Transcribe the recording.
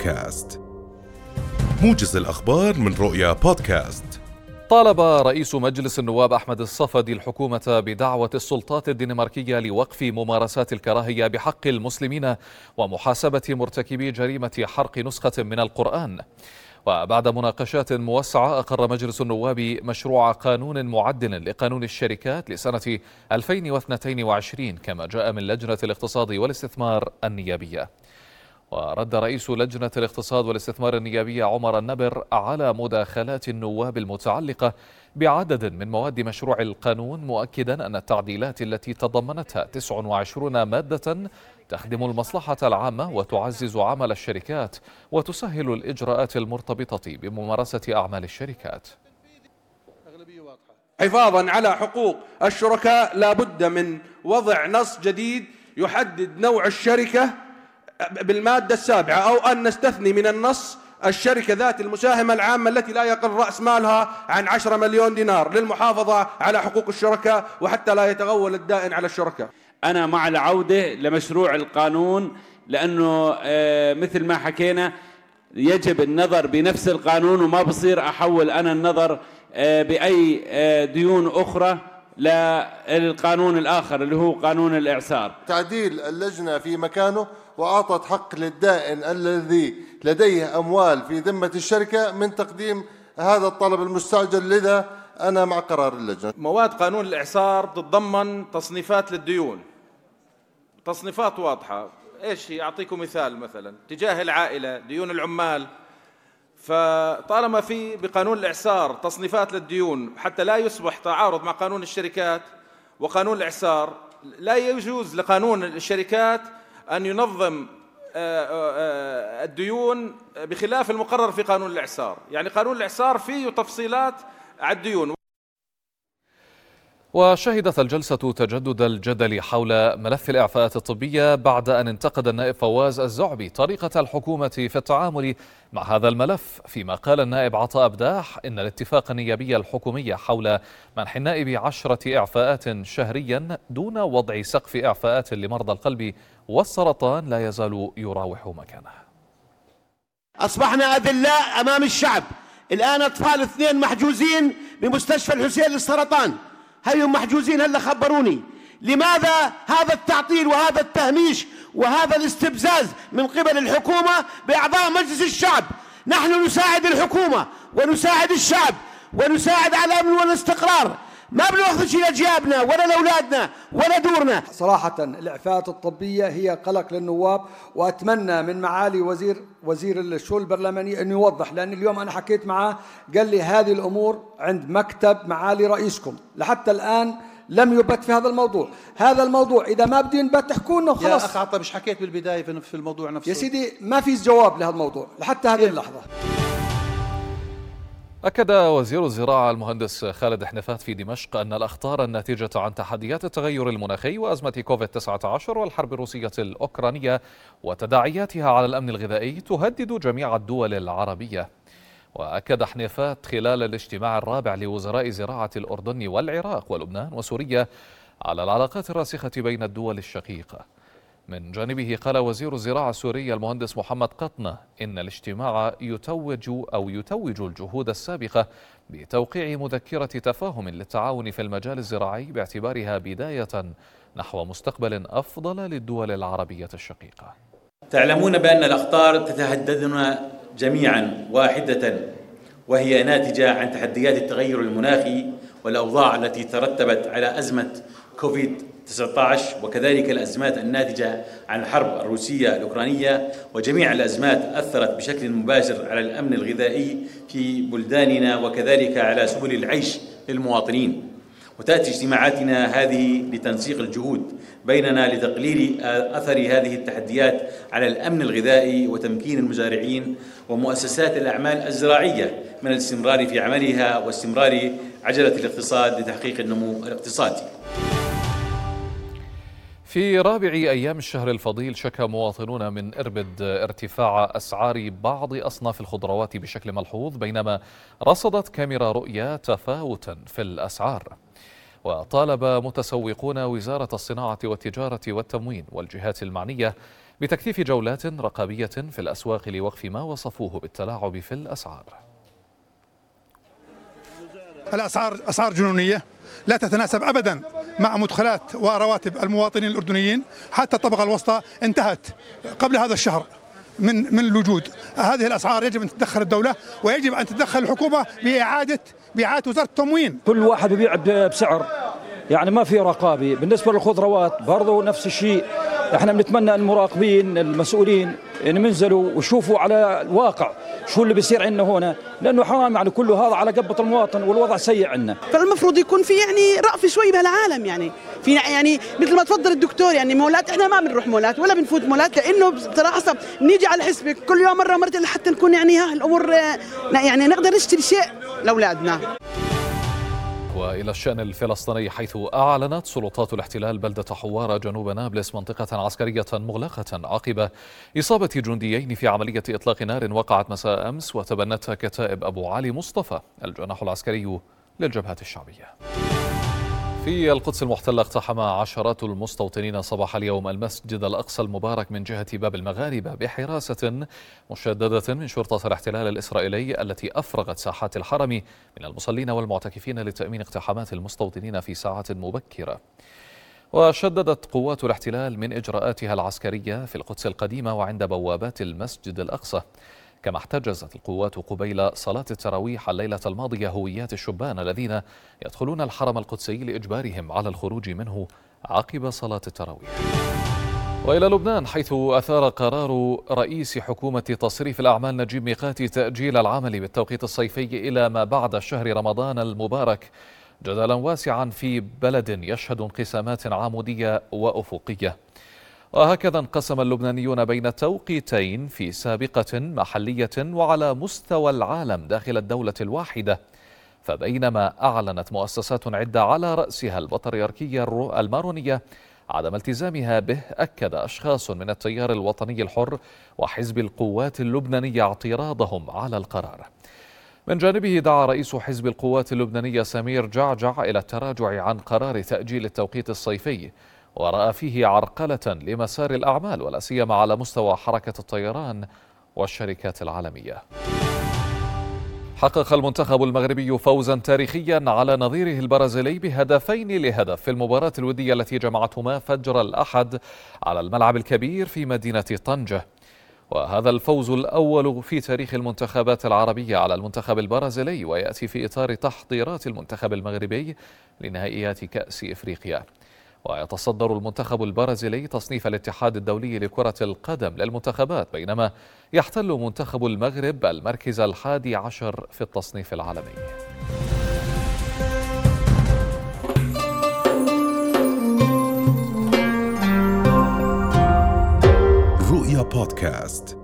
بودكاست. موجز الأخبار من رؤيا بودكاست. طالب رئيس مجلس النواب أحمد الصفدي الحكومة بدعوة السلطات الدنماركية لوقف ممارسات الكراهية بحق المسلمين ومحاسبة مرتكبي جريمة حرق نسخة من القرآن. وبعد مناقشات موسعة أقر مجلس النواب مشروع قانون معدل لقانون الشركات لسنة 2022 كما جاء من لجنة الاقتصاد والاستثمار النيابية. ورد رئيس لجنة الاقتصاد والاستثمار النيابية عمر النبر على مداخلات النواب المتعلقة بعدد من مواد مشروع القانون مؤكدا أن التعديلات التي تضمنتها 29 مادة تخدم المصلحة العامة وتعزز عمل الشركات وتسهل الإجراءات المرتبطة بممارسة أعمال الشركات. حفاظا على حقوق الشركاء لا بد من وضع نص جديد يحدد نوع الشركة بالمادة السابعة أو أن نستثني من النص الشركة ذات المساهمة العامة التي لا يقل رأس مالها عن 10 مليون دينار للمحافظة على حقوق الشركاء وحتى لا يتغول الدائن على الشركاء أنا مع العودة لمشروع القانون لأنه آه، مثل ما حكينا يجب النظر بنفس القانون وما بصير أحول أنا النظر آه، بأي آه، ديون أخرى للقانون الآخر اللي هو قانون الإعسار. تعديل اللجنة في مكانه وأعطت حق للدائن الذي لديه أموال في ذمة الشركة من تقديم هذا الطلب المستعجل. لذا أنا مع قرار اللجنة. مواد قانون الإعسار تتضمن تصنيفات للديون. تصنيفات واضحة. إيش هي؟ أعطيكم مثال مثلا. تجاه العائلة ديون العمال. فطالما في بقانون الإعسار تصنيفات للديون حتى لا يصبح تعارض مع قانون الشركات وقانون الإعسار لا يجوز لقانون الشركات أن ينظم آه، آه، آه، الديون بخلاف المقرر في قانون الإعسار. يعني قانون الإعسار فيه تفصيلات على الديون. وشهدت الجلسة تجدد الجدل حول ملف الإعفاءات الطبية بعد أن انتقد النائب فواز الزعبي طريقة الحكومة في التعامل مع هذا الملف. فيما قال النائب عطاء أبداح إن الاتفاق النيابي الحكومي حول منح النائب عشرة إعفاءات شهريا دون وضع سقف إعفاءات لمرضى القلب والسرطان لا يزال يراوح مكانه. أصبحنا أذلاء أمام الشعب. الآن أطفال اثنين محجوزين بمستشفى الحسين للسرطان. هيهم محجوزين هلا خبروني. لماذا هذا التعطيل وهذا التهميش وهذا الاستبزاز من قبل الحكومة بأعضاء مجلس الشعب؟ نحن نساعد الحكومة ونساعد الشعب ونساعد على الأمن والاستقرار. ما بناخذ شيء لجيابنا ولا لأولادنا ولا دورنا. صراحة الإعفاءات الطبية هي قلق للنواب وأتمنى من معالي وزير وزير الشؤون البرلمانية انه يوضح لأن اليوم أنا حكيت معاه قال لي هذه الأمور عند مكتب معالي رئيسكم. لحتى الآن لم يبت في هذا الموضوع. هذا الموضوع إذا ما بدي ينبت احكوا لنا وخلاص. يا اخ عطا مش حكيت بالبداية في الموضوع نفسه؟ يا سيدي ما في جواب لهذا الموضوع لحتى هذه اللحظة. أكد وزير الزراعة المهندس خالد حنفات في دمشق أن الأخطار الناتجة عن تحديات التغير المناخي وأزمة كوفيد-19 والحرب الروسية الأوكرانية وتداعياتها على الأمن الغذائي تهدد جميع الدول العربية. وأكد حنفات خلال الاجتماع الرابع لوزراء زراعة الأردن والعراق ولبنان وسوريا على العلاقات الراسخة بين الدول الشقيقة. من جانبه قال وزير الزراعة السوري المهندس محمد قطنة إن الاجتماع يتوج أو يتوج الجهود السابقة بتوقيع مذكرة تفاهم للتعاون في المجال الزراعي باعتبارها بداية نحو مستقبل أفضل للدول العربية الشقيقة. تعلمون بأن الأخطار تتهددنا جميعا واحدة وهي ناتجة عن تحديات التغير المناخي والأوضاع التي ترتبت على أزمة كوفيد 19 وكذلك الأزمات الناتجة عن الحرب الروسية الأوكرانية وجميع الأزمات أثرت بشكل مباشر على الأمن الغذائي في بلداننا وكذلك على سبل العيش للمواطنين. وتأتي اجتماعاتنا هذه لتنسيق الجهود بيننا لتقليل أثر هذه التحديات على الأمن الغذائي وتمكين المزارعين ومؤسسات الأعمال الزراعية من الاستمرار في عملها واستمرار عجلة الاقتصاد لتحقيق النمو الاقتصادي. في رابع أيام الشهر الفضيل شكى مواطنون من إربد ارتفاع أسعار بعض أصناف الخضروات بشكل ملحوظ بينما رصدت كاميرا رؤيا تفاوتا في الأسعار. وطالب متسوقون وزارة الصناعة والتجارة والتموين والجهات المعنية بتكثيف جولات رقابية في الأسواق لوقف ما وصفوه بالتلاعب في الأسعار. الأسعار أسعار جنونية لا تتناسب ابدا مع مدخلات ورواتب المواطنين الأردنيين حتى الطبقة الوسطى انتهت قبل هذا الشهر من من الوجود. هذه الأسعار يجب أن تتدخل الدولة ويجب أن تتدخل الحكومة بإعادة باعاده وزارة التموين. كل واحد بيبيع بسعر. يعني ما في رقابه بالنسبة للخضروات برضه نفس الشيء. إحنا بنتمنى المراقبين المسؤولين ان ينزلوا ويشوفوا على الواقع شو اللي بيصير عندنا هنا لأنه حرام يعني كله هذا على قبة المواطن والوضع سيء عندنا. فالمفروض يكون في يعني رأفه شوي بهالعالم يعني. في يعني مثل ما تفضل الدكتور يعني مولات إحنا ما بنروح مولات ولا بنفوت مولات لأنه بصراحة صعب نيجي على حسبك كل يوم مرة مرتين لحتى نكون يعني ها الأمور يعني نقدر نشتري شيء لأولادنا. والى الشأن الفلسطيني حيث أعلنت سلطات الاحتلال بلدة حوارة جنوب نابلس منطقة عسكرية مغلقة عقب إصابة جنديين في عملية إطلاق نار وقعت مساء أمس وتبنتها كتائب أبو علي مصطفى الجناح العسكري للجبهه الشعبية. في القدس المحتلة اقتحم عشرات المستوطنين صباح اليوم المسجد الأقصى المبارك من جهة باب المغاربة بحراسة مشددة من شرطة الاحتلال الإسرائيلي التي أفرغت ساحات الحرم من المصلين والمعتكفين لتأمين اقتحامات المستوطنين في ساعات مبكرة. وشددت قوات الاحتلال من إجراءاتها العسكرية في القدس القديمة وعند بوابات المسجد الأقصى. كما احتجزت القوات قبيل صلاة التراويح الليلة الماضية هويات الشبان الذين يدخلون الحرم القدسي لإجبارهم على الخروج منه عقب صلاة التراويح. وإلى لبنان حيث أثار قرار رئيس حكومة تصريف الأعمال نجيب ميقاتي تأجيل العمل بالتوقيت الصيفي إلى ما بعد شهر رمضان المبارك جدلا واسعا في بلد يشهد انقسامات عمودية وأفقية. وهكذا انقسم اللبنانيون بين توقيتين في سابقة محلية وعلى مستوى العالم داخل الدولة الواحدة. فبينما أعلنت مؤسسات عدة على رأسها البطريركية المارونية عدم التزامها به أكد أشخاص من التيار الوطني الحر وحزب القوات اللبنانية اعتراضهم على القرار. من جانبه دعا رئيس حزب القوات اللبنانية سمير جعجع إلى التراجع عن قرار تأجيل التوقيت الصيفي. ورأى فيه عرقلة لمسار الأعمال ولا سيما على مستوى حركة الطيران والشركات العالمية. حقق المنتخب المغربي فوزا تاريخيا على نظيره البرازيلي بهدفين لهدف في المباراة الودية التي جمعتهما فجر الأحد على الملعب الكبير في مدينة طنجة. وهذا الفوز الأول في تاريخ المنتخبات العربية على المنتخب البرازيلي ويأتي في إطار تحضيرات المنتخب المغربي لنهائيات كأس إفريقيا. ويتصدر المنتخب البرازيلي تصنيف الاتحاد الدولي لكرة القدم للمنتخبات بينما يحتل منتخب المغرب المركز الحادي عشر في التصنيف العالمي. رؤيا بودكاست.